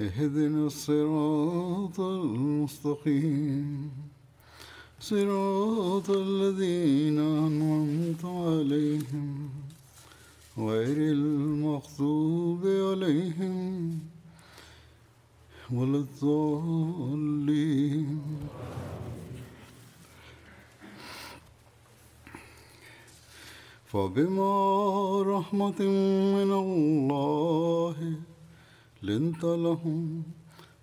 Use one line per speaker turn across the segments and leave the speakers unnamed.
اهدنا الصراط المستقيم. صراط الذين أنعمت عليهم غير المغضوب عليهم ولا الضالين. فبما رحمة من الله لنت لهم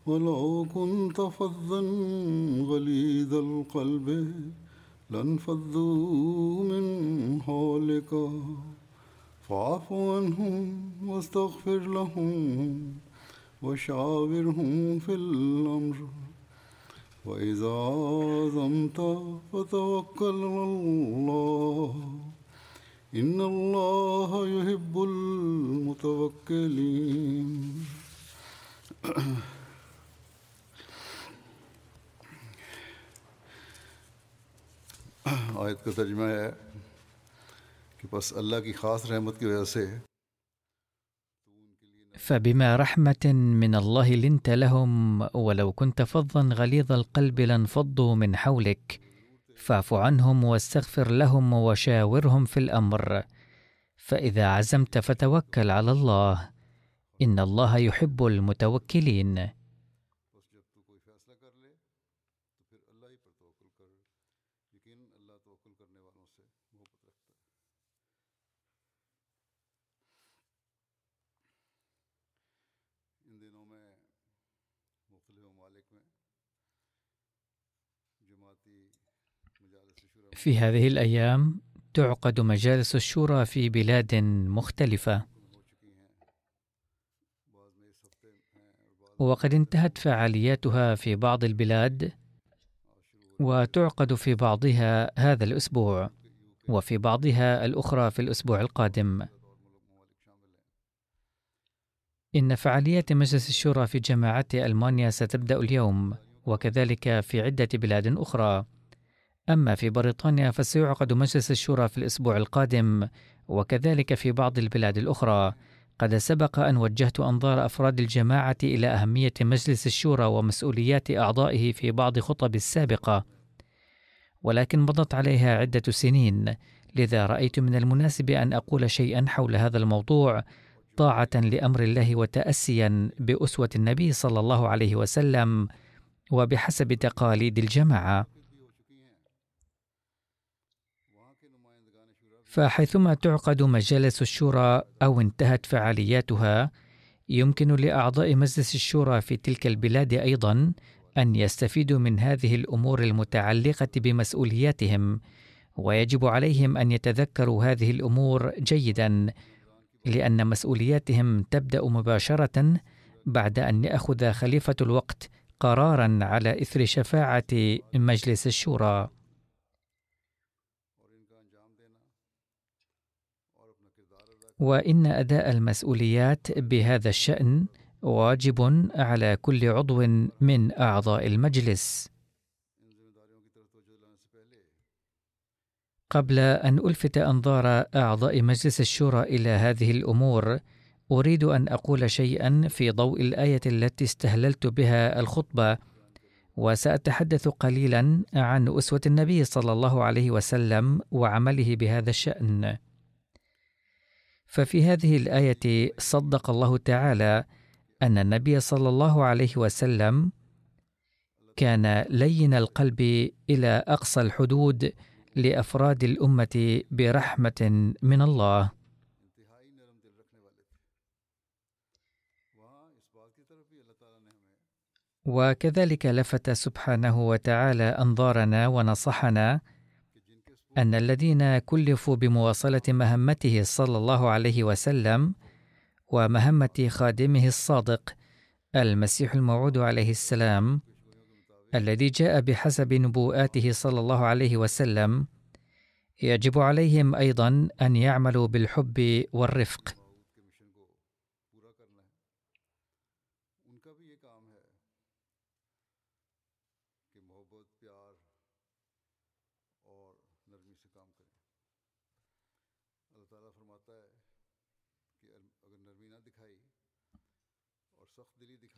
ولو كنت فظا غليظ القلب لانفضوا من حولك. فاعف عنهم واستغفر لهم وشاورهم في الأمر. وإذا عزمت فتوكل على الله. إن الله يحب المتوكلين. آیت کا ترجمہ ہے کہ بس اللہ کی خاص رحمت کی وجہ سے
فبما رحمة من الله لنت لهم ولو كنت فظا غليظ القلب لانفضوا من حولك. فاعف عنهم واستغفر لهم وشاورهم في الأمر. فإذا عزمت فتوكل على الله. إن الله يحب المتوكلين. في هذه الأيام تعقد مجالس الشورى في بلاد مختلفة. وقد انتهت فعالياتها في بعض البلاد وتعقد في بعضها هذا الأسبوع وفي بعضها الأخرى في الأسبوع القادم. إن فعاليات مجلس الشورى في جامعات ألمانيا ستبدأ اليوم وكذلك في عدة بلاد أخرى. أما في بريطانيا فسيعقد مجلس الشورى في الأسبوع القادم وكذلك في بعض البلاد الأخرى. قد سبق أن وجهت أنظار أفراد الجماعة إلى أهمية مجلس الشورى ومسؤوليات أعضائه في بعض خطب السابقة. ولكن مضت عليها عدة سنين لذا رأيت من المناسب أن أقول شيئا حول هذا الموضوع طاعة لأمر الله وتأسيا بأسوة النبي صلى الله عليه وسلم وبحسب تقاليد الجماعة. فحيثما تعقد مجالس الشورى أو انتهت فعالياتها يمكن لأعضاء مجلس الشورى في تلك البلاد أيضا أن يستفيدوا من هذه الأمور المتعلقة بمسؤولياتهم ويجب عليهم أن يتذكروا هذه الأمور جيدا لأن مسؤولياتهم تبدأ مباشرة بعد أن يأخذ خليفة الوقت قرارا على إثر شفاعة مجلس الشورى. وإن أداء المسؤوليات بهذا الشأن واجب على كل عضو من أعضاء المجلس. قبل أن ألفت أنظار أعضاء مجلس الشورى إلى هذه الأمور أريد أن أقول شيئا في ضوء الآية التي استهللت بها الخطبة وسأتحدث قليلا عن أسوة النبي صلى الله عليه وسلم وعمله بهذا الشأن. ففي هذه الآية صدق الله تعالى أن النبي صلى الله عليه وسلم كان لين القلب إلى أقصى الحدود لأفراد الأمة برحمة من الله. وكذلك لفت سبحانه وتعالى أنظارنا ونصحنا أن الذين كلفوا بمواصلة مهمته صلى الله عليه وسلم ومهمة خادمه الصادق المسيح الموعود عليه السلام الذي جاء بحسب نبوءاته صلى الله عليه وسلم يجب عليهم أيضا أن يعملوا بالحب والرفق.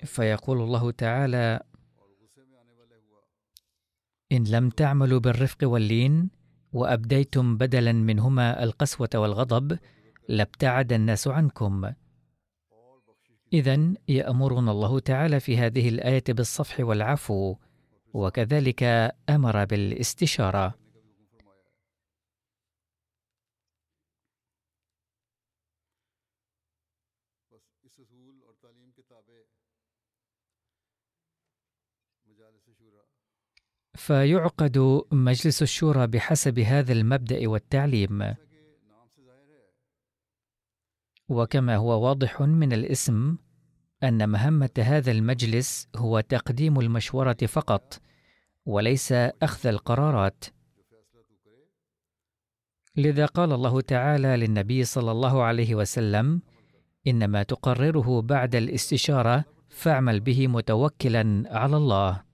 فيقول الله تعالى إن لم تعملوا بالرفق واللين وأبديتم بدلا منهما القسوة والغضب لابتعد الناس عنكم. اذا يأمرنا الله تعالى في هذه الآية بالصفح والعفو وكذلك
أمر بالإستشارة.
فيعقد مجلس الشورى بحسب هذا المبدأ والتعليم. وكما هو واضح من الاسم أن مهمة هذا المجلس هو تقديم المشورة فقط وليس أخذ القرارات. لذا قال الله تعالى للنبي صلى الله عليه وسلم إنما تقرره بعد الاستشارة فاعمل به متوكلا على الله.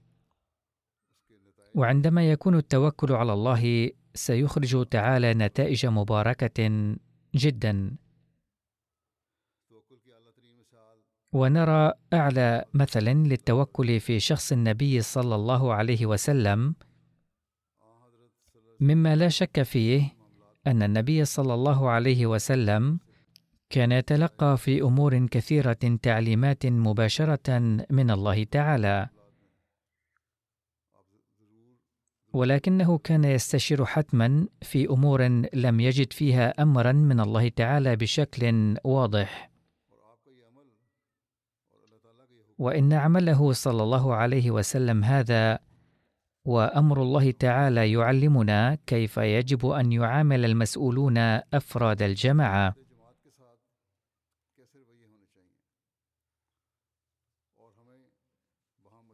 وعندما يكون التوكل على الله سيخرج تعالى نتائج مباركة جدا. ونرى أعلى مثل للتوكل في شخص النبي صلى الله عليه وسلم مما لا شك فيه أن النبي صلى الله عليه وسلم كان يتلقى في أمور كثيرة تعليمات مباشرة من الله تعالى. ولكنه كان يستشير حتما في أمور لم يجد فيها أمرا من الله تعالى بشكل واضح. وإن عمله صلى الله عليه وسلم هذا وأمر الله تعالى يعلمنا كيف يجب أن يعامل المسؤولون
أفراد الجماعة.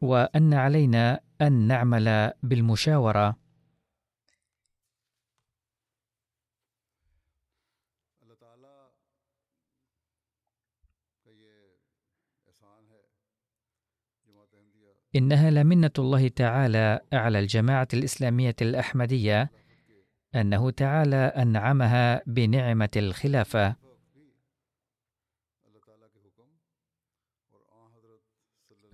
وأن علينا أن نعمل
احمدیہ
إنها لمنة الله تعالى على الجماعة الإسلامية الأحمدية أنه تعالى
أنعمها بنعمة الخلافة.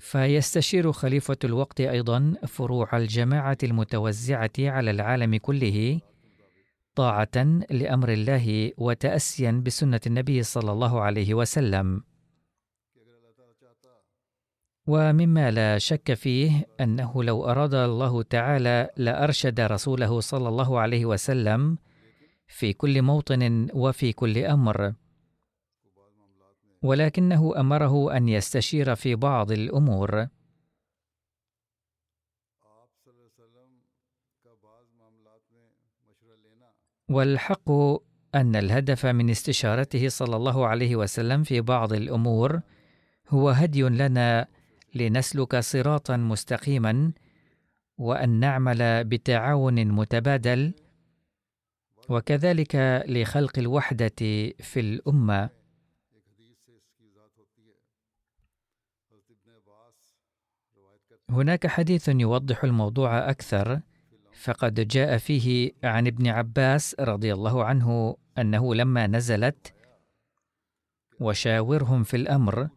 فيستشير خليفة الوقت أيضا فروع الجماعة المتوزعة على العالم كله طاعة لأمر الله وتاسيا بسنة النبي صلى الله عليه وسلم. ومما لا شك فيه أنه لو أراد الله تعالى لأرشد رسوله صلى الله عليه وسلم في كل موطن وفي كل
أمر.
ولكنه أمره أن يستشير في بعض
الأمور.
والحق أن الهدف من استشارته صلى الله عليه وسلم في بعض الأمور هو هدي لنا لنسلك صراطا مستقيما وأن نعمل بتعاون متبادل وكذلك لخلق الوحدة في
الأمة.
هناك حديث يوضح الموضوع أكثر فقد جاء فيه عن ابن عباس رضي الله عنه أنه لما نزلت وشاورهم في الأمر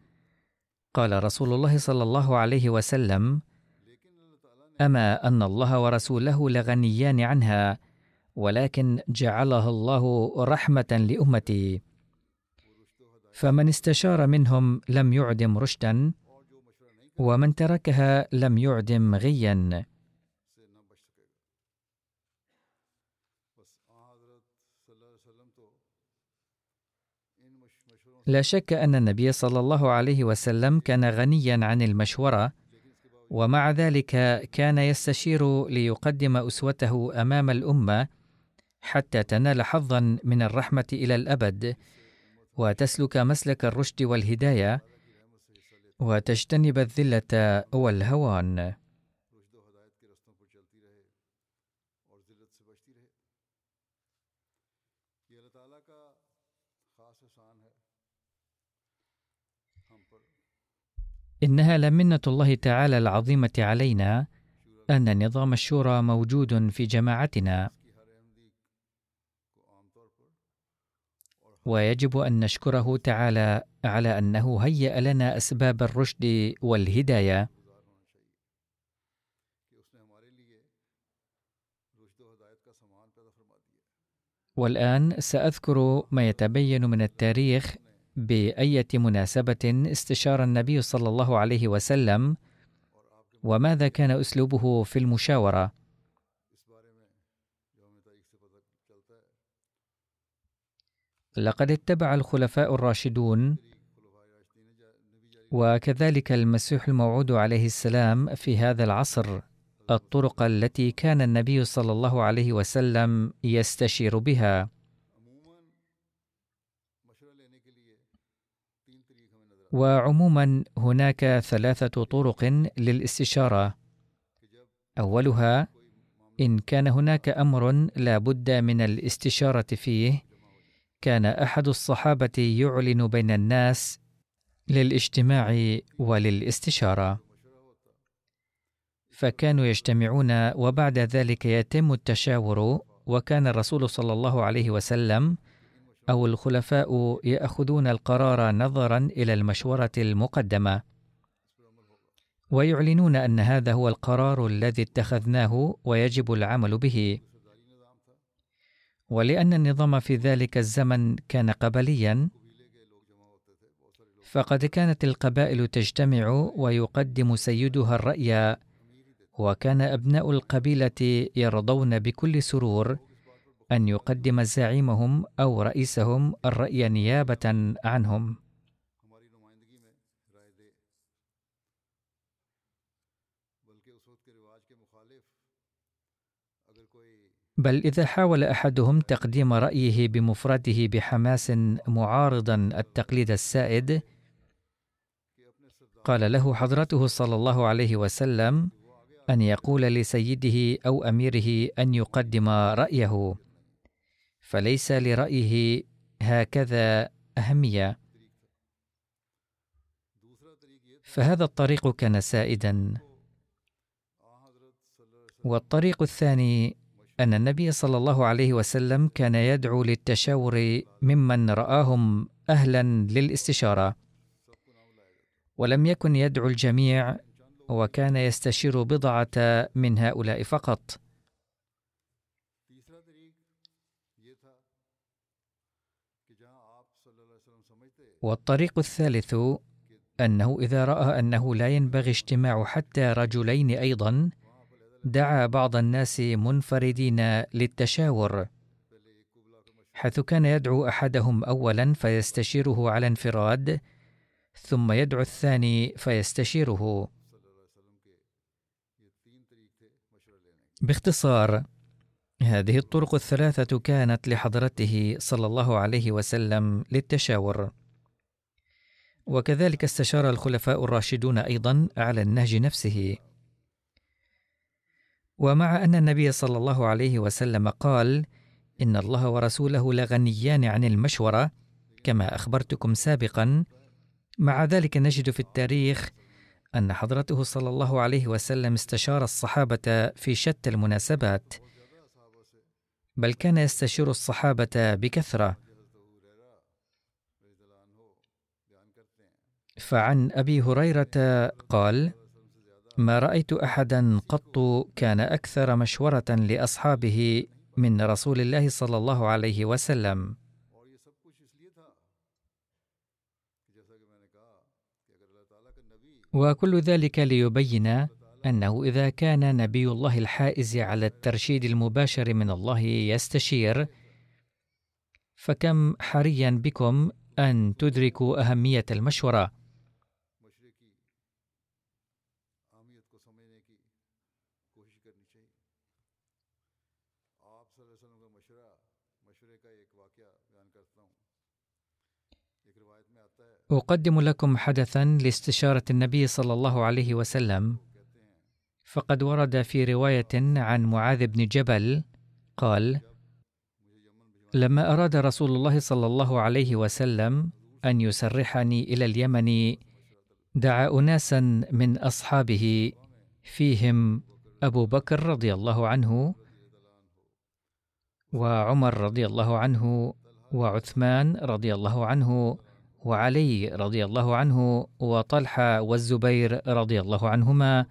قال رسول الله صلى الله عليه وسلم أما أن الله ورسوله لغنيان عنها ولكن جعلها الله
رحمة لأمتي.
فمن استشار منهم لم يعدم رشدا ومن تركها لم يعدم غيا. لا شك أن النبي صلى الله عليه وسلم كان غنيا عن المشورة ومع ذلك كان يستشير ليقدم أسوته أمام الأمة حتى تنال حظا من الرحمة إلى الأبد وتسلك مسلك الرشد والهداية. وتجتنب الذلة والهوان إنها لمنة الله تعالى العظيمة علينا أن نظام الشورى موجود في جماعتنا. ويجب أن نشكره تعالى على أنه هيأ لنا أسباب الرشد
والهداية.
والآن سأذكر ما يتبين من التاريخ بأية مناسبة استشار النبي صلى الله عليه وسلم وماذا كان أسلوبه في
المشاورة.
لقد اتبع الخلفاء الراشدون وكذلك المسيح الموعود عليه السلام في هذا العصر الطرق التي كان النبي صلى الله عليه وسلم يستشير بها. وعموما هناك ثلاثة طرق
للاستشارة. أولها
إن كان هناك أمر لا بد من الاستشارة فيه كان أحد الصحابة يعلن بين الناس للاجتماع
وللاستشارة.
فكانوا يجتمعون وبعد ذلك يتم التشاور وكان الرسول صلى الله عليه وسلم أو الخلفاء يأخذون القرار نظرا إلى المشورة المقدمة. ويعلنون أن هذا هو القرار الذي اتخذناه ويجب العمل به. ولأن النظام في ذلك الزمن كان قبليا فقد كانت القبائل تجتمع ويقدم سيدها الرأي وكان أبناء القبيلة يرضون بكل سرور أن يقدم زعيمهم أو رئيسهم الرأي نيابة عنهم. بل إذا حاول أحدهم تقديم رأيه بمفرده بحماس معارضا التقليد السائد قال له حضرته صلى الله عليه وسلم أن يقول لسيده أو أميره أن يقدم رأيه فليس لرأيه هكذا
أهمية.
فهذا الطريق كان سائدا. والطريق الثاني أن النبي صلى الله عليه وسلم كان يدعو للتشاور ممن
رآهم أهلا للاستشارة.
ولم يكن يدعو الجميع وكان يستشير بضعة من هؤلاء فقط. والطريق الثالث أنه إذا رأى أنه لا ينبغي اجتماع حتى رجلين أيضا دعا بعض الناس منفردين للتشاور. حيث كان يدعو أحدهم اولا فيستشيره على انفراد ثم يدعو الثاني فيستشيره. باختصار هذه الطرق الثلاثة كانت لحضرته صلى الله عليه وسلم للتشاور. وكذلك استشار الخلفاء الراشدون أيضا على النهج نفسه. ومع أن النبي صلى الله عليه وسلم قال إن الله ورسوله لغنيان عن المشورة كما أخبرتكم سابقا مع ذلك نجد في التاريخ أن حضرته صلى الله عليه وسلم استشار الصحابة في شتى المناسبات بل كان يستشير الصحابة بكثرة. فعن أبي هريرة قال ما رأيت احدا قط كان أكثر مشورة لأصحابه من رسول الله صلى الله عليه وسلم. وكل ذلك ليبين أنه إذا كان نبي الله الحائز على الترشيد المباشر من الله يستشير فكم حريا بكم أن تدركوا
أهمية المشورة.
أقدم لكم حدثا لاستشارة النبي صلى الله عليه وسلم. فقد ورد في رواية عن معاذ بن جبل قال لما أراد رسول الله صلى الله عليه وسلم أن يسرحني إلى اليمن دعا اناسا من أصحابه فيهم أبو بكر رضي الله عنه وعمر رضي الله عنه وعثمان رضي الله عنه وعلي رضي الله عنه وطلحة والزبير رضي الله عنهما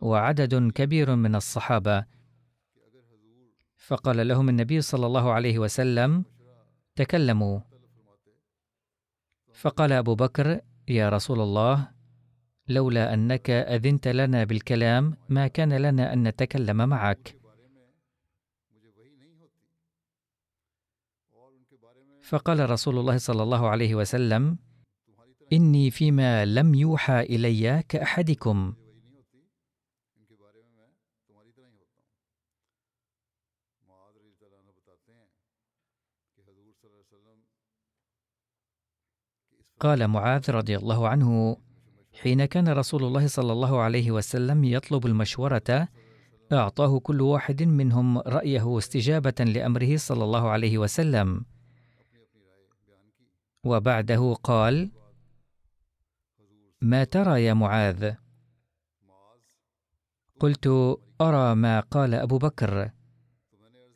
وعدد كبير من الصحابة. فقال لهم النبي صلى الله عليه وسلم تكلموا. فقال أبو بكر يا رسول الله لولا أنك أذنت لنا بالكلام ما كان لنا أن نتكلم معك. فقال رسول الله صلى الله عليه وسلم إني فيما لم يوحى
إلي كأحدكم.
قال معاذ رضي الله عنه حين كان رسول الله صلى الله عليه وسلم يطلب المشورة أعطاه كل واحد منهم رأيه استجابة لأمره صلى الله عليه وسلم. وبعده قال ما ترى يا معاذ؟ قلت أرى ما قال أبو بكر.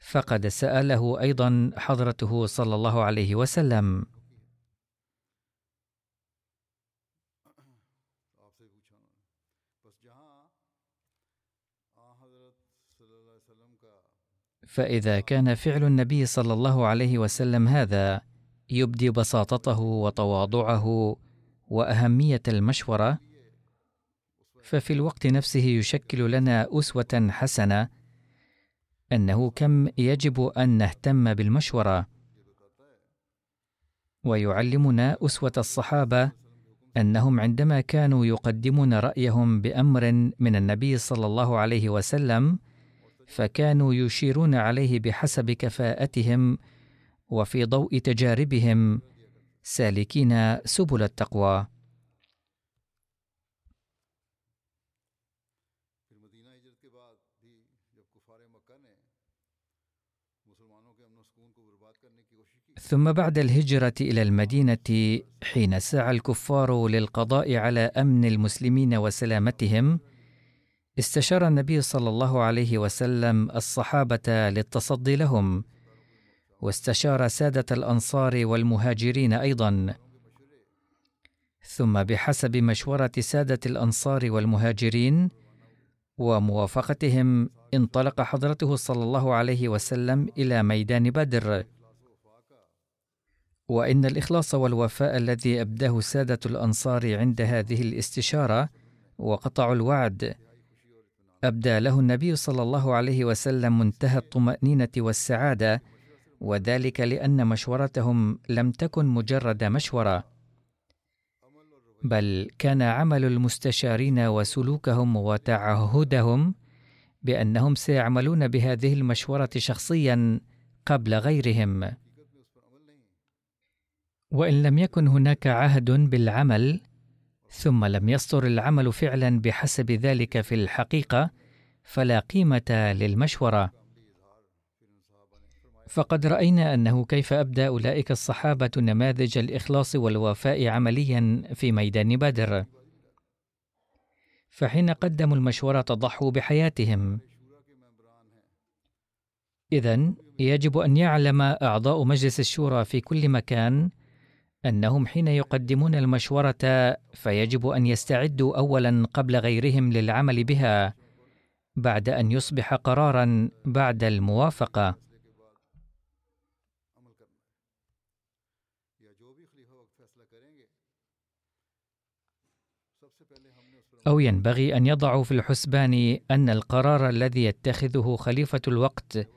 فقد سأله أيضا حضرته صلى الله عليه وسلم. فإذا كان فعل النبي صلى الله عليه وسلم هذا يبدي بساطته وتواضعه وأهمية المشورة ففي الوقت نفسه يشكل لنا أسوة حسنة أنه كم يجب أن نهتم بالمشورة. ويعلمنا أسوة الصحابة أنهم عندما كانوا يقدمون رأيهم بأمر من النبي صلى الله عليه وسلم فكانوا يشيرون عليه بحسب كفاءتهم وفي ضوء تجاربهم سالكين سبل التقوى. ثم بعد الهجرة إلى المدينة حين سعى الكفار للقضاء على أمن المسلمين وسلامتهم استشار النبي صلى الله عليه وسلم الصحابة للتصدي لهم. واستشار سادة الأنصار والمهاجرين أيضا. ثم بحسب مشورة سادة الأنصار والمهاجرين وموافقتهم انطلق حضرته صلى الله عليه وسلم إلى ميدان بدر. وإن الإخلاص والوفاء الذي أبداه سادة الأنصار عند هذه الاستشارة وقطعوا الوعد. أبدى له النبي صلى الله عليه وسلم منتهى الطمأنينة والسعادة وذلك لأن مشورتهم لم تكن مجرد مشورة بل كان عمل المستشارين وسلوكهم وتعهدهم بأنهم سيعملون بهذه المشورة شخصيا قبل غيرهم. وإن لم يكن هناك عهد بالعمل ثم لم يصدر العمل فعلا بحسب ذلك في الحقيقة فلا قيمة للمشورة. فقد رأينا أنه كيف أبدى أولئك الصحابة نماذج الإخلاص والوفاء عمليا في ميدان بدر. فحين قدموا المشوره ضحوا بحياتهم. اذا يجب أن يعلم أعضاء مجلس الشورى في كل مكان أنهم حين يقدمون المشوره فيجب أن يستعدوا اولا قبل غيرهم للعمل بها بعد أن يصبح قرارا بعد
الموافقة.
أو ينبغي أن يضعوا في الحسبان أن القرار الذي يتخذه خليفة الوقت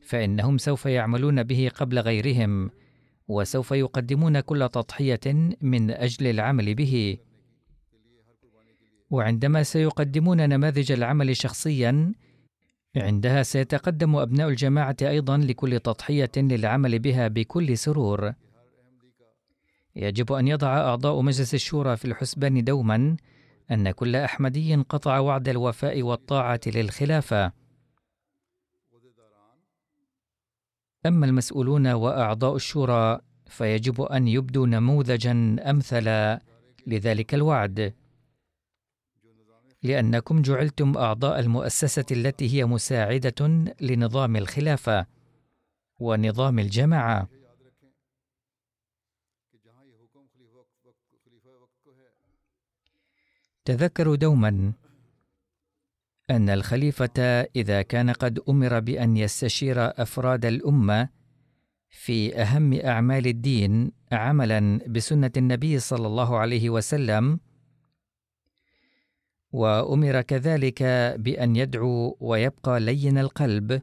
فإنهم سوف يعملون به قبل غيرهم وسوف يقدمون كل تضحية من أجل العمل به. وعندما سيقدمون نماذج العمل شخصيا عندها سيتقدم أبناء الجماعة أيضا لكل تضحية للعمل بها بكل سرور. يجب أن يضع أعضاء مجلس الشورى في الحسبان دوما أن كل أحمدي قطع وعد الوفاء والطاعة للخلافة. أما المسؤولون وأعضاء الشورى فيجب أن يبدوا نموذجا أمثل لذلك الوعد. لأنكم جعلتم أعضاء المؤسسة التي هي مساعدة لنظام الخلافة ونظام الجماعة. تذكروا دوما أن الخليفة إذا كان قد أمر بأن يستشير أفراد الأمة في أهم أعمال الدين عملا بسنة النبي صلى الله عليه وسلم وأمر كذلك بأن يدعو ويبقى لين القلب.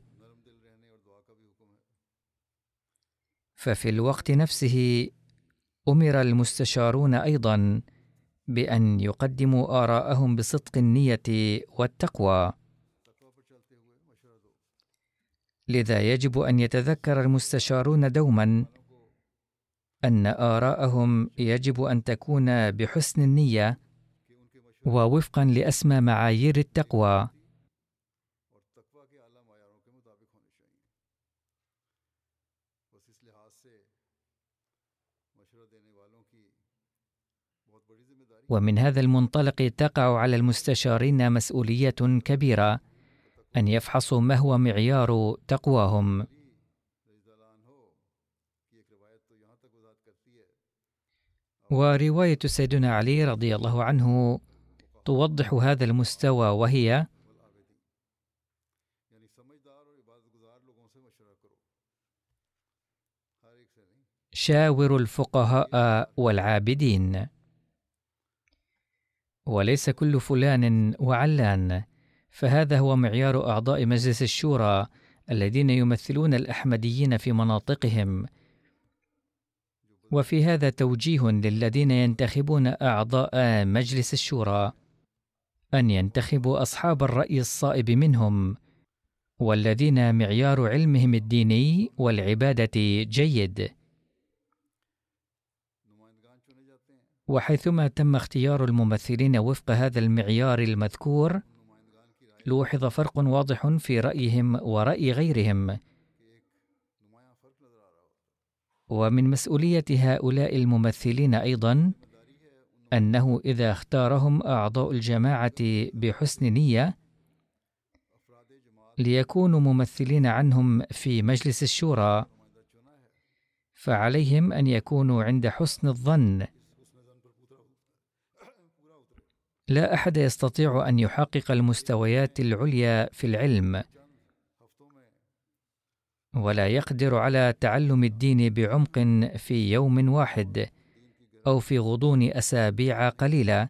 ففي الوقت نفسه أمر المستشارون أيضا بأن يقدموا آراءهم بصدق النية والتقوى. لذا يجب أن يتذكر المستشارون دوما أن آراءهم يجب أن تكون بحسن النية ووفقا لأسمى معايير التقوى. ومن هذا المنطلق تقع على المستشارين مسؤولية كبيرة أن يفحصوا ما هو معيار تقواهم. ورواية سيدنا علي رضي الله عنه توضح هذا المستوى وهي شاوروا الفقهاء والعابدين. وليس كل فلان وعلان فهذا هو معيار أعضاء مجلس الشورى الذين يمثلون الأحمديين في مناطقهم. وفي هذا توجيه للذين ينتخبون أعضاء مجلس الشورى أن ينتخبوا أصحاب الرأي الصائب منهم والذين معيار علمهم الديني والعبادة جيد. وحيثما تم اختيار الممثلين وفق هذا المعيار المذكور لوحظ فرق واضح في رأيهم ورأي غيرهم. ومن مسؤولية هؤلاء الممثلين أيضا أنه إذا اختارهم أعضاء الجماعة بحسن نية ليكونوا ممثلين عنهم في مجلس الشورى فعليهم أن يكونوا عند حسن الظن. لا أحد يستطيع أن يحقق المستويات العليا في العلم ولا يقدر على تعلم الدين بعمق في يوم واحد أو في غضون أسابيع قليله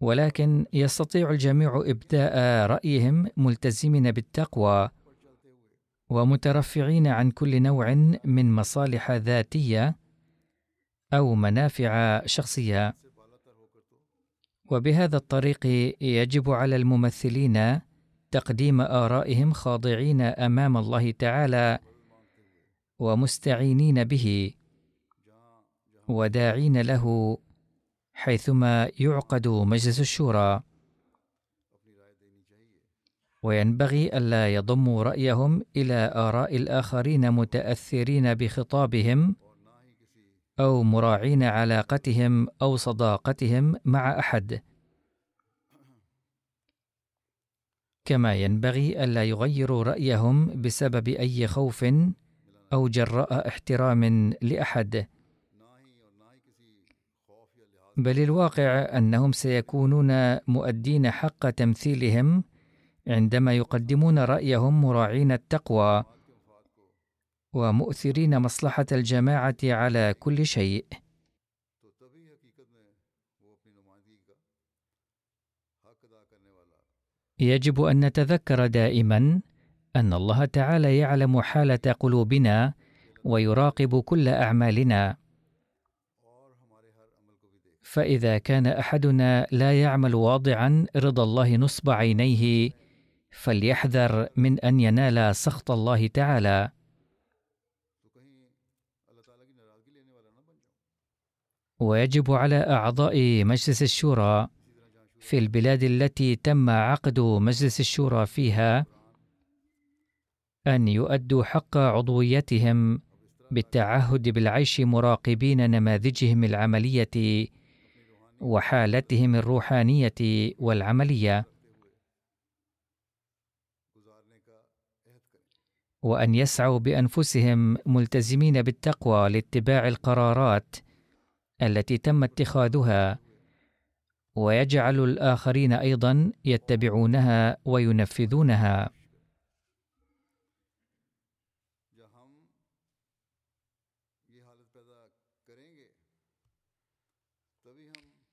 ولكن يستطيع الجميع إبداء رأيهم ملتزمين بالتقوى ومترفعين عن كل نوع من مصالح ذاتية أو منافع شخصية. وبهذا الطريق يجب على الممثلين تقديم آرائهم خاضعين أمام الله تعالى ومستعينين به وداعين له حيثما يعقد مجلس الشورى. وينبغي ألا يضموا رأيهم إلى آراء الآخرين متأثرين بخطابهم أو مراعين علاقتهم أو صداقتهم مع أحد. كما ينبغي ألا يغيروا رأيهم بسبب أي خوف أو جراء احترام لأحد. بل الواقع أنهم سيكونون مؤدين حق تمثيلهم عندما يقدمون رأيهم مراعين التقوى ومؤثرين مصلحة الجماعة على كل شيء. يجب أن نتذكر دائما أن الله تعالى يعلم حالة قلوبنا ويراقب كل أعمالنا. فإذا كان أحدنا لا يعمل واضعا رضا الله نصب عينيه فليحذر من أن ينال سخط الله تعالى. ويجب على أعضاء مجلس الشورى في البلاد التي تم عقد مجلس الشورى فيها أن يؤدوا حق عضويتهم بالتعهد بالعيش مراقبين نماذجهم العملية وحالتهم الروحانية والعملية. وأن يسعوا بأنفسهم ملتزمين بالتقوى لاتباع القرارات التي تم اتخاذها. ويجعل الآخرين أيضا يتبعونها وينفذونها.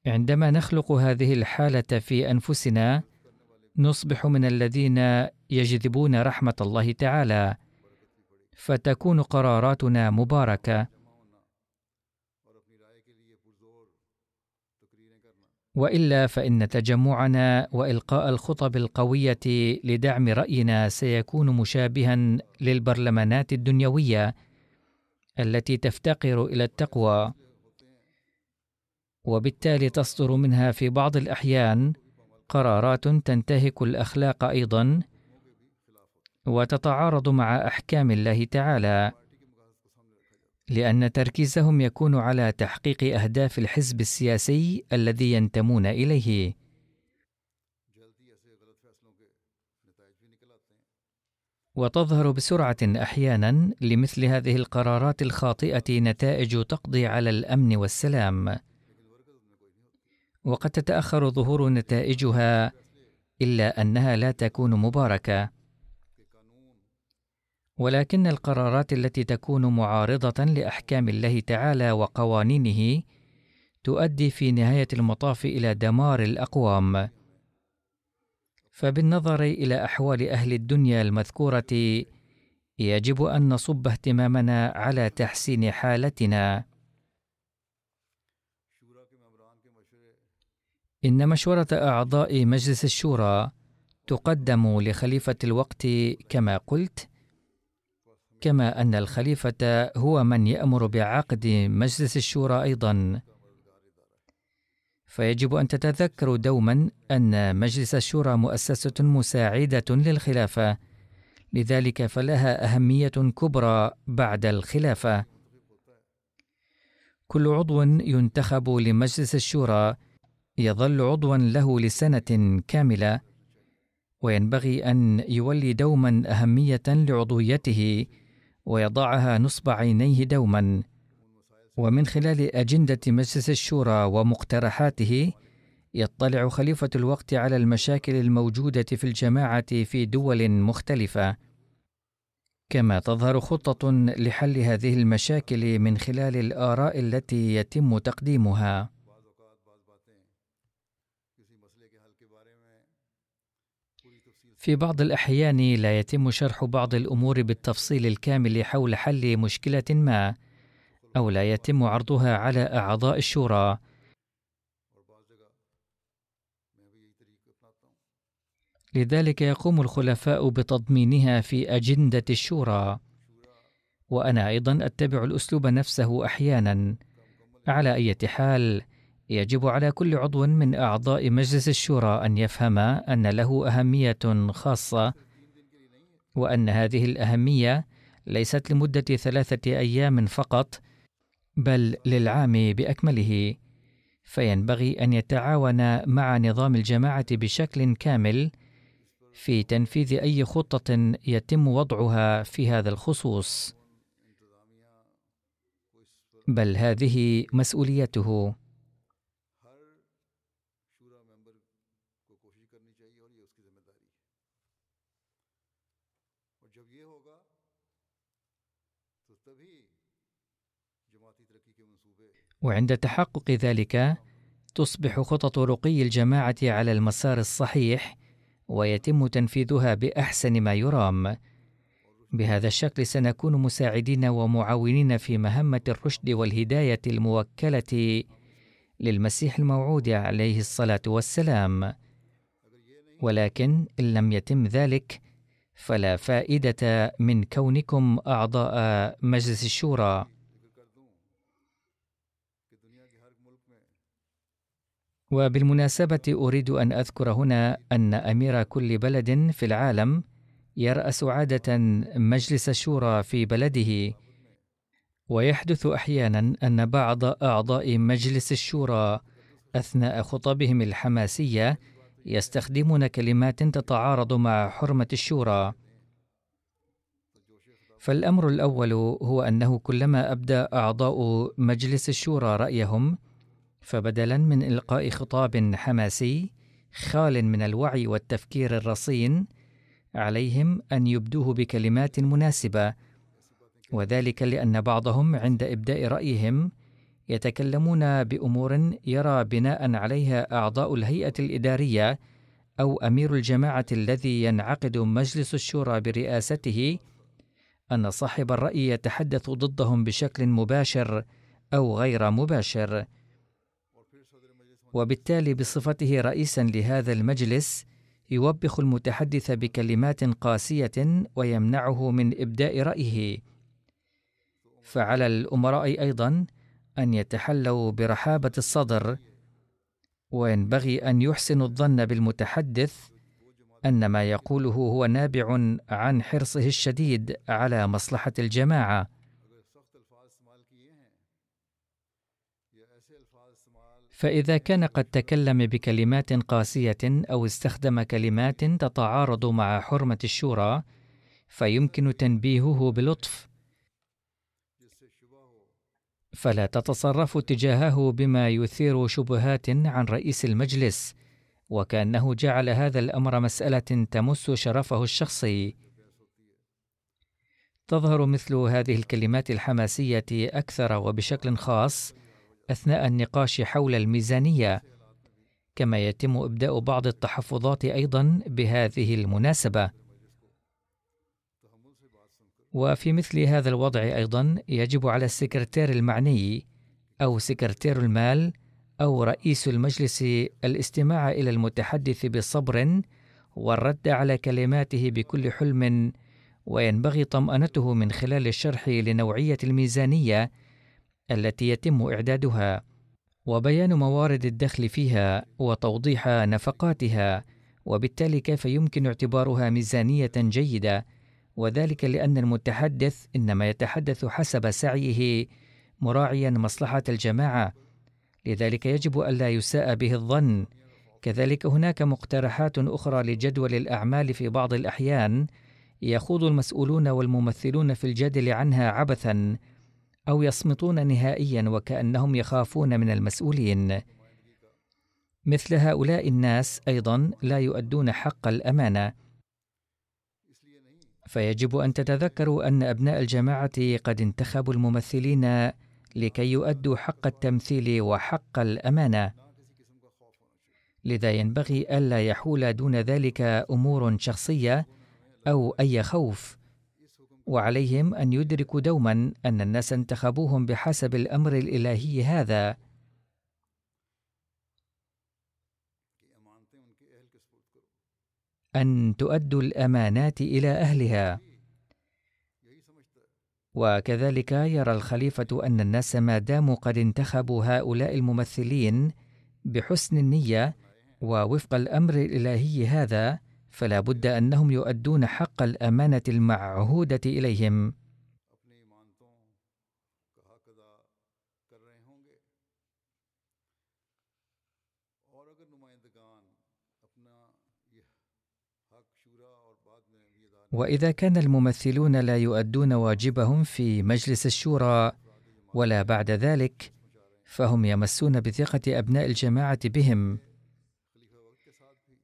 عندما نخلق هذه الحالة في أنفسنا نصبح من الذين يجذبون رحمة الله تعالى فتكون قراراتنا مباركة. وإلا فإن تجمعنا وإلقاء الخطب القوية لدعم رأينا سيكون مشابها للبرلمانات الدنيوية التي تفتقر إلى التقوى وبالتالي تصدر منها في بعض الأحيان قرارات تنتهك الأخلاق أيضا وتتعارض مع أحكام الله تعالى. لأن تركيزهم يكون على تحقيق أهداف الحزب السياسي الذي ينتمون إليه. وتظهر بسرعة أحيانا لمثل هذه القرارات الخاطئة نتائج تقضي على الأمن والسلام. وقد تتأخر ظهور نتائجها إلا أنها لا تكون مباركة. ولكن القرارات التي تكون معارضة لأحكام الله تعالى وقوانينه تؤدي في نهاية المطاف إلى دمار الأقوام. فبالنظر إلى أحوال أهل الدنيا المذكورة يجب أن نصب اهتمامنا على تحسين حالتنا. إن مشورة أعضاء مجلس الشورى تقدم لخليفة الوقت كما قلت، كما أن الخليفة هو من يأمر بعقد مجلس الشورى أيضًا. فيجب أن تتذكروا دوما أن مجلس الشورى مؤسسة مساعدة للخلافة، لذلك فلها أهمية كبرى بعد الخلافة. كل عضو ينتخب لمجلس الشورى يظل عضوا له لسنة كاملة وينبغي أن يولي دوما أهمية لعضويته ويضعها نصب عينيه دوما. ومن خلال أجندة مجلس الشورى ومقترحاته يطلع خليفة الوقت على المشاكل الموجودة في الجماعة في دول مختلفة. كما تظهر خطة لحل هذه المشاكل من خلال الآراء التي يتم تقديمها. في بعض الأحيان لا يتم شرح بعض الأمور بالتفصيل الكامل حول حل مشكلة ما، أو لا يتم عرضها على أعضاء الشورى. لذلك يقوم الخلفاء بتضمينها في أجندة الشورى، وأنا أيضا أتبع الأسلوب نفسه أحيانا. على أي حال، يجب على كل عضو من أعضاء مجلس الشورى أن يفهم أن له أهمية خاصة وأن هذه الأهمية ليست لمدة ثلاثة أيام فقط بل للعام بأكمله. فينبغي أن يتعاون مع نظام الجماعة بشكل كامل في تنفيذ أي خطة يتم وضعها في هذا الخصوص. بل هذه مسؤوليته. وعند تحقق ذلك تصبح خطط رقي الجماعة على المسار الصحيح ويتم تنفيذها بأحسن ما يرام. بهذا الشكل سنكون مساعدين ومعاونين في مهمة الرشد والهداية الموكلة للمسيح الموعود عليه الصلاة والسلام. ولكن إن لم يتم ذلك فلا فائدة من كونكم أعضاء مجلس الشورى. وبالمناسبة أريد أن أذكر هنا أن أمير كل بلد في العالم يرأس عادة مجلس الشورى في بلده، ويحدث أحيانا أن بعض أعضاء مجلس الشورى أثناء خطبهم الحماسية يستخدمون كلمات تتعارض مع حرمة الشورى. فالأمر الأول هو أنه كلما أبدى أعضاء مجلس الشورى رأيهم، فبدلا من إلقاء خطاب حماسي خال من الوعي والتفكير الرصين، عليهم أن يبدوه بكلمات مناسبة، وذلك لأن بعضهم عند إبداء رأيهم يتكلمون بأمور يرى بناء عليها أعضاء الهيئة الإدارية أو أمير الجماعة الذي ينعقد مجلس الشورى برئاسته أن صاحب الرأي يتحدث ضدهم بشكل مباشر أو غير مباشر. وبالتالي بصفته رئيسا لهذا المجلس يوبخ المتحدث بكلمات قاسية ويمنعه من إبداء رأيه. فعلى الأمراء أيضا أن يتحلوا برحابة الصدر وينبغي أن يحسنوا الظن بالمتحدث أن ما يقوله هو نابع عن حرصه الشديد على مصلحة الجماعة. فإذا كان قد تكلم بكلمات قاسية أو استخدم كلمات تتعارض مع حرمة الشورى فيمكن تنبيهه بلطف. فلا تتصرفوا تجاهه بما يثير شبهات عن رئيس المجلس وكأنه جعل هذا الأمر مسألة تمس شرفه الشخصي. تظهر مثل هذه الكلمات الحماسية أكثر وبشكل خاص أثناء النقاش حول الميزانية كما يتم إبداء بعض التحفظات أيضا بهذه المناسبة. وفي مثل هذا الوضع أيضا يجب على السكرتير المعني أو سكرتير المال أو رئيس المجلس الاستماع إلى المتحدث بصبر والرد على كلماته بكل حلم وينبغي طمأنته من خلال الشرح لنوعية الميزانية التي يتم إعدادها وبيان موارد الدخل فيها وتوضيح نفقاتها وبالتالي كيف يمكن اعتبارها ميزانية جيدة وذلك لأن المتحدث إنما يتحدث حسب سعيه مراعيا مصلحة الجماعة. لذلك يجب ألا يساء به الظن. كذلك هناك مقترحات أخرى لجدول الأعمال في بعض الأحيان يخوض المسؤولون والممثلون في الجدل عنها عبثا. أو يصمتون نهائيا وكأنهم يخافون من المسؤولين. مثل هؤلاء الناس أيضا لا يؤدون حق الأمانة. فيجب أن تتذكروا أن أبناء الجماعة قد انتخبوا الممثلين لكي يؤدوا حق التمثيل وحق الأمانة. لذا ينبغي ألا يحول دون ذلك أمور شخصية أو أي خوف. وعليهم أن يدركوا دوما أن الناس انتخبوهم بحسب الأمر الإلهي هذا. أن تؤدوا الأمانات إلى أهلها. وكذلك يرى الخليفة أن الناس ما داموا قد انتخبوا هؤلاء الممثلين بحسن النية ووفق الأمر الإلهي هذا. فلا بد أنهم يؤدون حق الأمانة المعهودة إليهم. وإذا كان الممثلون لا يؤدون واجبهم في مجلس الشورى ولا بعد ذلك فهم يمسون بثقة أبناء الجماعة بهم.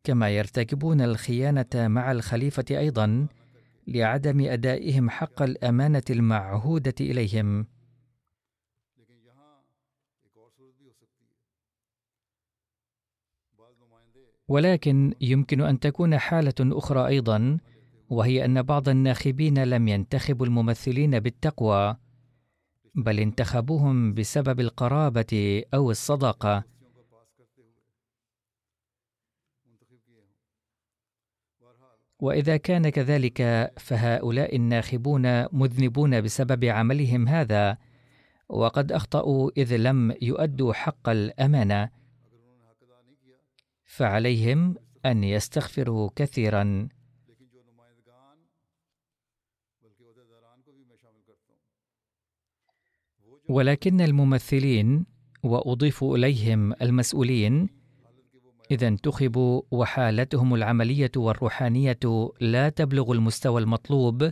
كما يرتكبون الخيانة مع الخليفة أيضا لعدم أدائهم حق الأمانة المعهودة إليهم. ولكن يمكن أن تكون حالة أخرى أيضا وهي أن بعض الناخبين لم ينتخبوا الممثلين بالتقوى بل انتخبوهم بسبب القرابة أو الصداقة. وإذا كان كذلك فهؤلاء الناخبون مذنبون بسبب عملهم هذا وقد أخطأوا إذ لم يؤدوا حق الأمانة. فعليهم أن يستغفروا كثيرا. ولكن الممثلين وأضيف إليهم المسؤولين إذا انتخبوا وحالتهم العملية والروحانية لا تبلغ المستوى المطلوب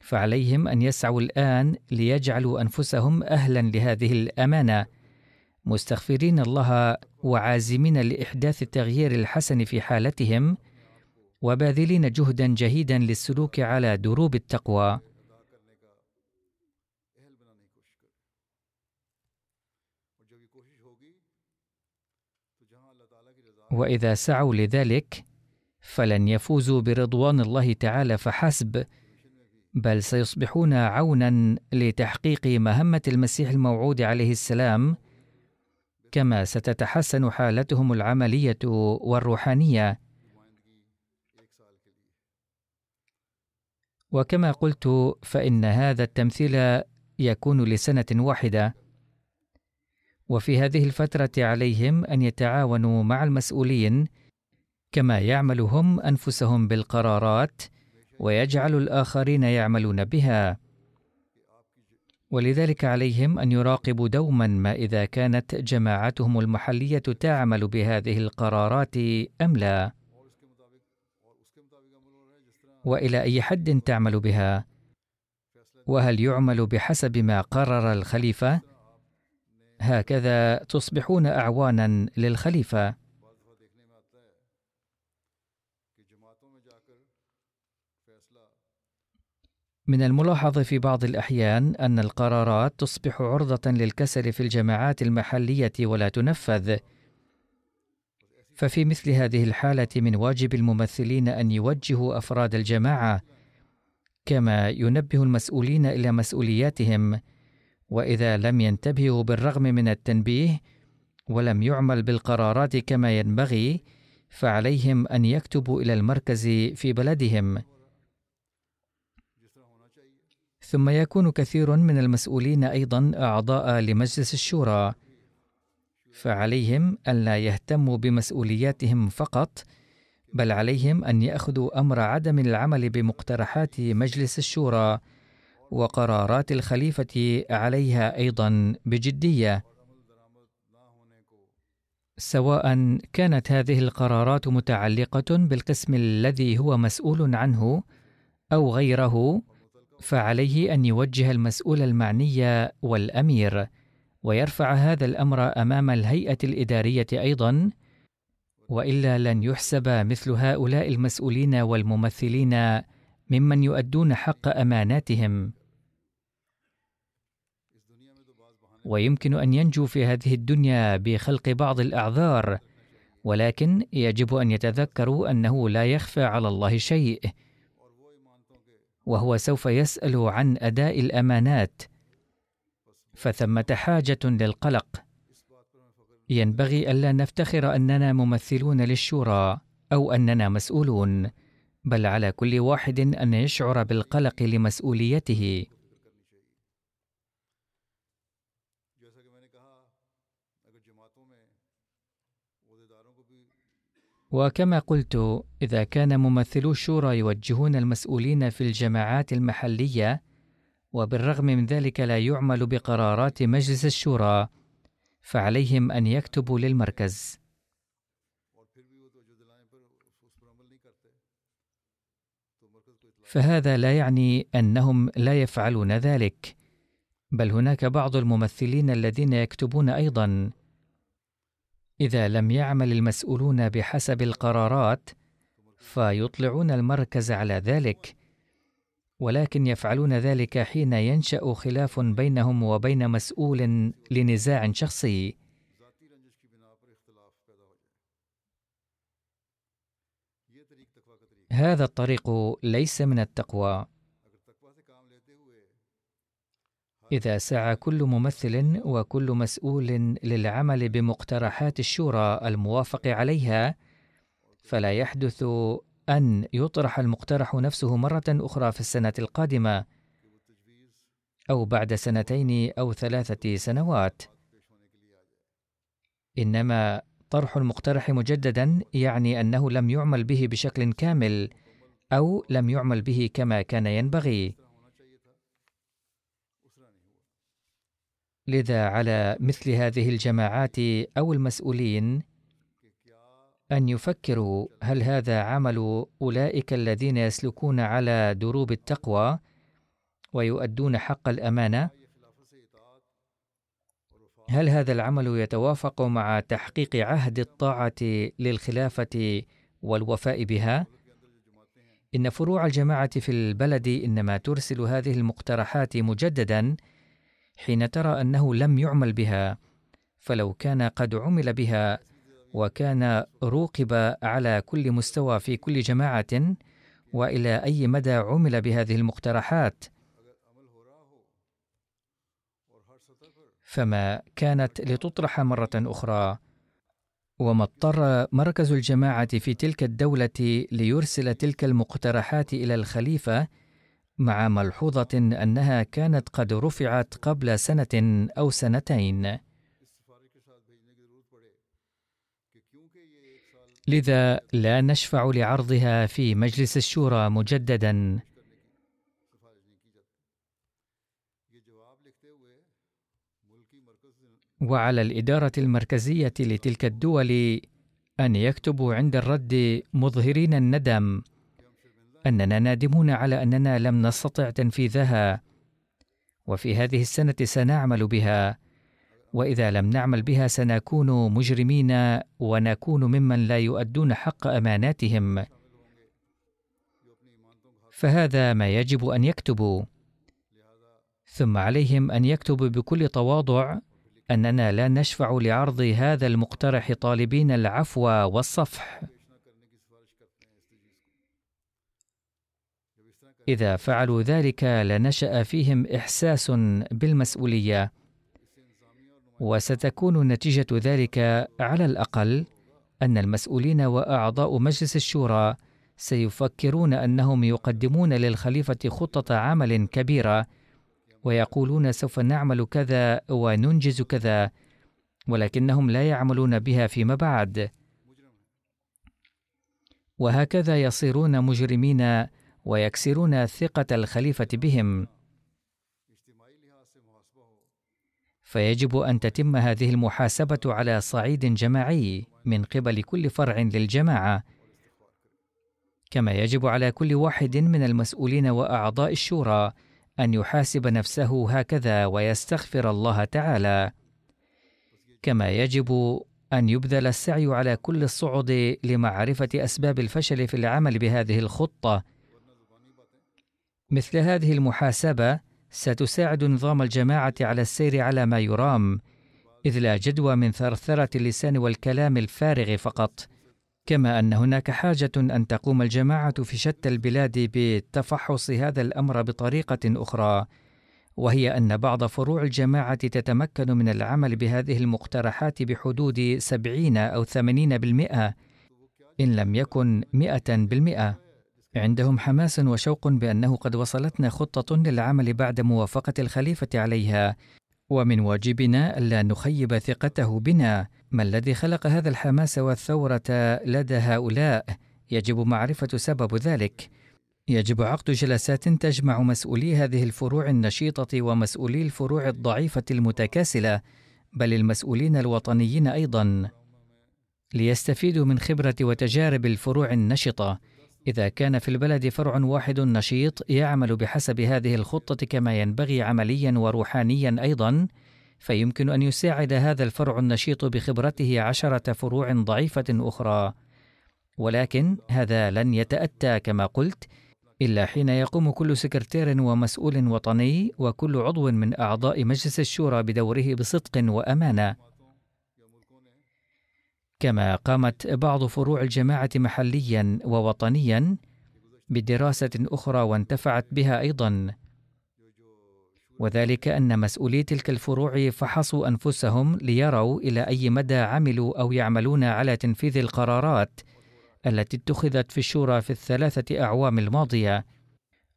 فعليهم أن يسعوا الآن ليجعلوا أنفسهم أهلا لهذه الأمانة. مستغفرين الله وعازمين لإحداث التغيير الحسن في حالتهم وباذلين جهدا جهيدا للسلوك على دروب التقوى. وإذا سعوا لذلك فلن يفوزوا برضوان الله تعالى فحسب بل سيصبحون عونا لتحقيق مهمة المسيح الموعود عليه السلام كما ستتحسن حالتهم العملية والروحانية. وكما قلت فإن هذا التمثيل يكون لسنة واحدة. وفي هذه الفترة عليهم أن يتعاونوا مع المسؤولين كما يعمل هم أنفسهم بالقرارات ويجعل الآخرين يعملون بها. ولذلك عليهم أن يراقبوا دوما ما إذا كانت جماعتهم المحلية تعمل بهذه القرارات أم لا. وإلى أي حد تعمل بها؟ وهل يعمل بحسب ما قرر الخليفة؟ هكذا تصبحون أعوانا للخليفة من الملاحظ في بعض الأحيان أن القرارات تصبح عرضة للكسل في الجماعات المحلية ولا تنفذ. ففي مثل هذه الحالة من واجب الممثلين أن يوجهوا أفراد الجماعة، كما ينبه المسؤولين إلى مسؤولياتهم، وإذا لم ينتبهوا بالرغم من التنبيه، ولم يعمل بالقرارات كما ينبغي، فعليهم أن يكتبوا إلى المركز في بلدهم. ثم يكون كثير من المسؤولين أيضا أعضاء لمجلس الشورى فعليهم الا يهتموا بمسؤولياتهم فقط بل عليهم أن يأخذوا أمر عدم العمل بمقترحات مجلس الشورى وقرارات الخليفة عليها أيضا بجدية. سواء كانت هذه القرارات متعلقة بالقسم الذي هو مسؤول عنه أو غيره فعليه أن يوجه المسؤول المعني والأمير ويرفع هذا الأمر أمام الهيئة الإدارية أيضا وإلا لن يحسب مثل هؤلاء المسؤولين والممثلين ممن يؤدون حق أماناتهم. ويمكن أن ينجو في هذه الدنيا بخلق بعض الأعذار ولكن يجب أن يتذكروا أنه لا يخفى على الله شيء وهو سوف يسأل عن أداء الأمانات. فثمة حاجة للقلق. ينبغي ألا نفتخر أننا ممثلون للشورى أو أننا مسؤولون بل على كل واحد أن يشعر بالقلق لمسؤوليته. وكما قلت إذا كان ممثلو الشورى يوجهون المسؤولين في الجماعات المحلية وبالرغم من ذلك لا يعمل بقرارات مجلس الشورى فعليهم أن يكتبوا للمركز. فهذا لا يعني أنهم لا يفعلون ذلك بل هناك بعض الممثلين الذين يكتبون أيضا. إذا لم يعمل المسؤولون بحسب القرارات فيطلعون المركز على ذلك. ولكن يفعلون ذلك حين ينشأ خلاف بينهم وبين مسؤول لنزاع شخصي. هذا الطريق ليس من التقوى. إذا سعى كل ممثل وكل مسؤول للعمل بمقترحات الشورى الموافق عليها فلا يحدث أن يطرح المقترح نفسه مرة أخرى في السنة القادمة أو بعد سنتين أو ثلاثة سنوات. إنما طرح المقترح مجددا يعني أنه لم يعمل به بشكل كامل أو لم يعمل به كما كان ينبغي. لذا على مثل هذه الجماعات أو المسؤولين أن يفكروا هل هذا عمل أولئك الذين يسلكون على دروب التقوى ويؤدون حق الأمانة؟ هل هذا العمل يتوافق مع تحقيق عهد الطاعة للخلافة والوفاء بها؟ إن فروع الجماعة في البلد إنما ترسل هذه المقترحات مجددا حين ترى أنه لم يعمل بها فلو كان قد عمل بها وكان روقب على كل مستوى في كل جماعة وإلى أي مدى عمل بهذه المقترحات. فما كانت لتطرح مرة أخرى وما اضطر مركز الجماعة في تلك الدولة ليرسل تلك المقترحات إلى الخليفة مع ملحوظة أنها كانت قد رفعت قبل سنة أو سنتين. لذا لا نشفع لعرضها في مجلس الشورى مجددا. وعلى الإدارة المركزية لتلك الدول أن يكتبوا عند الرد مظهرين الندم أننا نادمون على أننا لم نستطع تنفيذها. وفي هذه السنة سنعمل بها وإذا لم نعمل بها سنكون مجرمين ونكون ممن لا يؤدون حق أماناتهم. فهذا ما يجب أن يكتبوا. ثم عليهم أن يكتبوا بكل تواضع أننا لا نشفع لعرض هذا المقترح طالبين العفو والصفح. إذا فعلوا ذلك لنشأ فيهم إحساس بالمسؤولية. وستكون نتيجة ذلك على الأقل أن المسؤولين وأعضاء مجلس الشورى سيفكرون أنهم يقدمون للخليفة خطة عمل كبيرة ويقولون سوف نعمل كذا وننجز كذا ولكنهم لا يعملون بها فيما بعد. وهكذا يصيرون مجرمين ويكسرون ثقة الخليفة بهم. فيجب أن تتم هذه المحاسبة على صعيد جماعي من قبل كل فرع للجماعة كما يجب على كل واحد من المسؤولين وأعضاء الشورى أن يحاسب نفسه هكذا ويستغفر الله تعالى. كما يجب أن يبذل السعي على كل الصعد لمعرفة أسباب الفشل في العمل بهذه الخطة مثل هذه المحاسبة ستساعد نظام الجماعة على السير على ما يرام، إذ لا جدوى من ثرثرة اللسان والكلام الفارغ فقط، كما أن هناك حاجة أن تقوم الجماعة في شتى البلاد بتفحص هذا الأمر بطريقة أخرى، وهي أن بعض فروع الجماعة تتمكن من العمل بهذه المقترحات بحدود سبعين أو ثمانين بالمئة إن لم يكن مئة بالمئة. عندهم حماس وشوق بأنه قد وصلتنا خطة للعمل بعد موافقة الخليفة عليها. ومن واجبنا ألا نخيب ثقته بنا. ما الذي خلق هذا الحماس والثورة لدى هؤلاء؟ يجب معرفة سبب ذلك. يجب عقد جلسات تجمع مسؤولي هذه الفروع النشيطة ومسؤولي الفروع الضعيفة المتكاسلة بل المسؤولين الوطنيين أيضا. ليستفيدوا من خبرة وتجارب الفروع النشطة. إذا كان في البلد فرع واحد نشيط يعمل بحسب هذه الخطة كما ينبغي عمليا وروحانيا أيضا فيمكن أن يساعد هذا الفرع النشيط بخبرته عشرة فروع ضعيفة أخرى. ولكن هذا لن يتأتى كما قلت إلا حين يقوم كل سكرتير ومسؤول وطني وكل عضو من أعضاء مجلس الشورى بدوره بصدق وأمانة. كما قامت بعض فروع الجماعة محليا ووطنيا بدراسة أخرى وانتفعت بها أيضا. وذلك أن مسؤولي تلك الفروع فحصوا أنفسهم ليروا إلى أي مدى عملوا أو يعملون على تنفيذ القرارات التي اتخذت في الشورى في الثلاثة أعوام الماضية.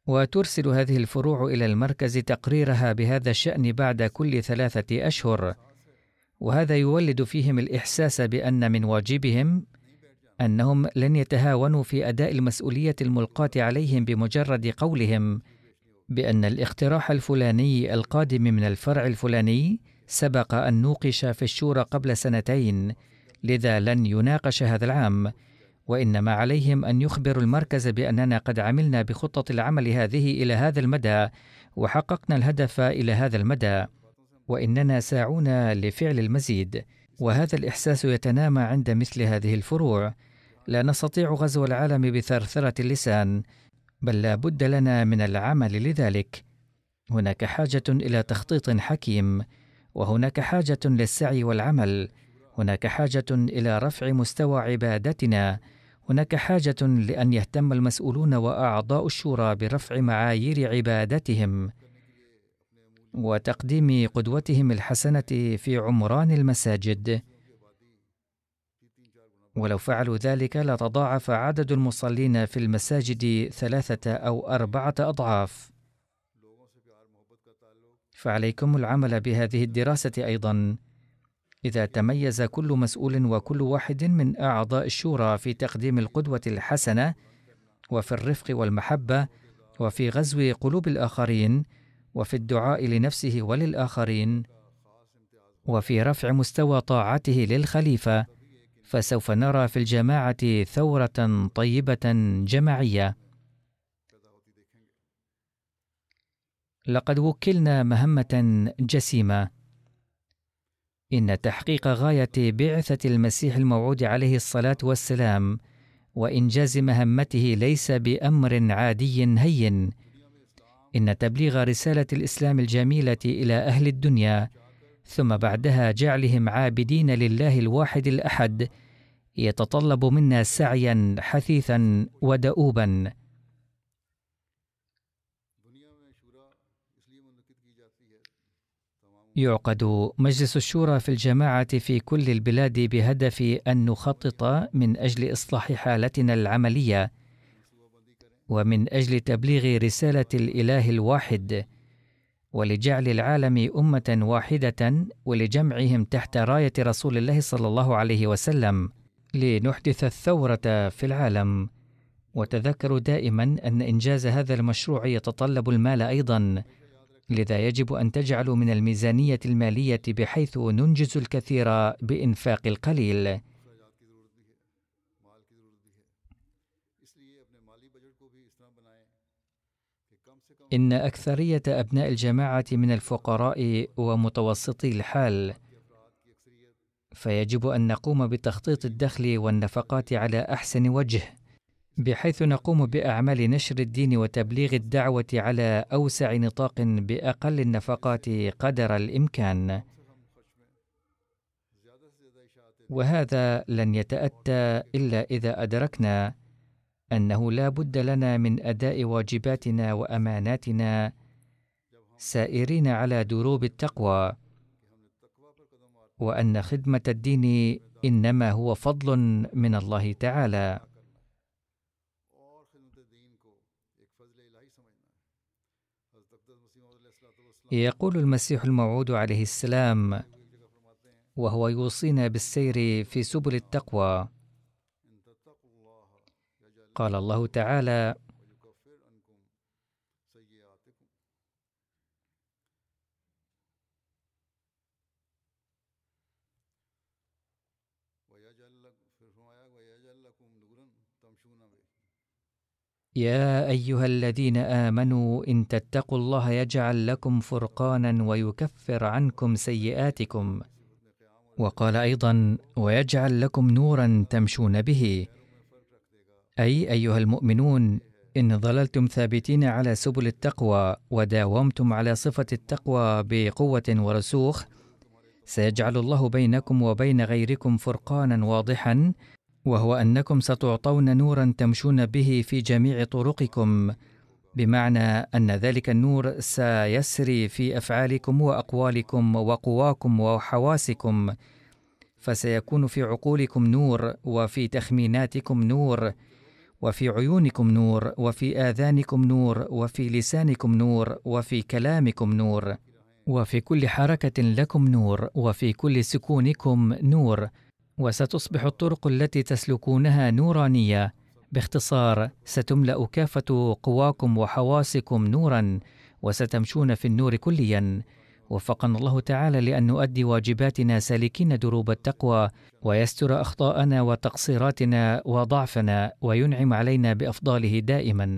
وترسل هذه الفروع إلى المركز تقريرها بهذا الشأن بعد كل ثلاثة أشهر. وهذا يولد فيهم الإحساس بأن من واجبهم أنهم لن يتهاونوا في أداء المسؤولية الملقاة عليهم بمجرد قولهم بأن الاقتراح الفلاني القادم من الفرع الفلاني سبق أن نوقش في الشورى قبل سنتين لذا لن يناقش هذا العام. وإنما عليهم أن يخبروا المركز بأننا قد عملنا بخطة العمل هذه إلى هذا المدى وحققنا الهدف إلى هذا المدى. وإننا ساعون لفعل المزيد وهذا الإحساس يتنامى عند مثل هذه الفروع. لا نستطيع غزو العالم بثرثرة اللسان بل لا بد لنا من العمل لذلك. هناك حاجة إلى تخطيط حكيم وهناك حاجة للسعي والعمل. هناك حاجة إلى رفع مستوى عبادتنا. هناك حاجة لأن يهتم المسؤولون وأعضاء الشورى برفع معايير عبادتهم. وتقديم قدوتهم الحسنة في عمران المساجد. ولو فعلوا ذلك لتضاعف عدد المصلين في المساجد ثلاثة أو أربعة أضعاف. فعليكم العمل بهذه الدراسة أيضا. إذا تميز كل مسؤول وكل واحد من أعضاء الشورى في تقديم القدوة الحسنة وفي الرفق والمحبة وفي غزو قلوب الآخرين وفي الدعاء لنفسه وللآخرين وفي رفع مستوى طاعته للخليفة فسوف نرى في الجماعة ثورة طيبة جماعية. لقد وكلنا مهمة جسيمة. إن تحقيق غاية بعثة المسيح الموعود عليه الصلاة والسلام وإنجاز مهمته ليس بأمر عادي هين. إن تبليغ رسالة الإسلام الجميلة إلى أهل الدنيا ثم بعدها جعلهم عابدين لله الواحد الأحد يتطلب منا سعيا حثيثا ودؤوبا. يعقد مجلس الشورى في الجماعة في كل البلاد بهدف أن نخطط من أجل إصلاح حالتنا العملية. ومن أجل تبليغ رسالة الإله الواحد ولجعل العالم أمة واحدة ولجمعهم تحت راية رسول الله صلى الله عليه وسلم لنحدث الثورة في العالم وتذكروا دائما أن إنجاز هذا المشروع يتطلب المال أيضا لذا يجب أن تجعلوا من الميزانية المالية بحيث ننجز الكثير بإنفاق القليل. إن أكثرية أبناء الجماعة من الفقراء ومتوسطي الحال، فيجب أن نقوم بتخطيط الدخل والنفقات على أحسن وجه. بحيث نقوم بأعمال نشر الدين وتبليغ الدعوة على أوسع نطاق بأقل النفقات قدر الإمكان وهذا لن يتأتى إلا إذا أدركنا أنه لا بد لنا من أداء واجباتنا وأماناتنا سائرين على دروب التقوى وأن خدمة الدين إنما هو فضل من الله تعالى. يقول المسيح الموعود عليه السلام وهو يوصينا بالسير في سبل التقوى. قال الله تعالى يا أيها الذين آمنوا إن تتقوا الله يجعل لكم فرقانا ويكفر عنكم سيئاتكم وقال أيضا ويجعل لكم نورا تمشون به أي أيها المؤمنون إن ظللتم ثابتين على سبل التقوى وداومتم على صفة التقوى بقوة ورسوخ سيجعل الله بينكم وبين غيركم فرقانا واضحا وهو أنكم ستعطون نورا تمشون به في جميع طرقكم بمعنى أن ذلك النور سيسري في أفعالكم وأقوالكم وقواكم وحواسكم فسيكون في عقولكم نور وفي تخميناتكم نور وفي عيونكم نور وفي آذانكم نور وفي لسانكم نور وفي كلامكم نور. وفي كل حركة لكم نور وفي كل سكونكم نور. وستصبح الطرق التي تسلكونها نورانية. باختصار ستملأ كافة قواكم وحواسكم نورا وستمشون في النور كليا. وفقنا الله تعالى لأن نؤدي واجباتنا سالكين دروب التقوى ويستر أخطاءنا وتقصيراتنا وضعفنا وينعم علينا بأفضاله دائما.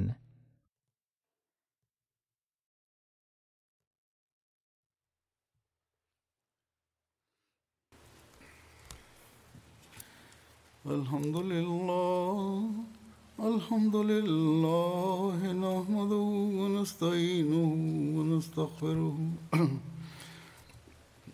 الحمد لله الحمد لله نحمده ونستعينه ونستغفره.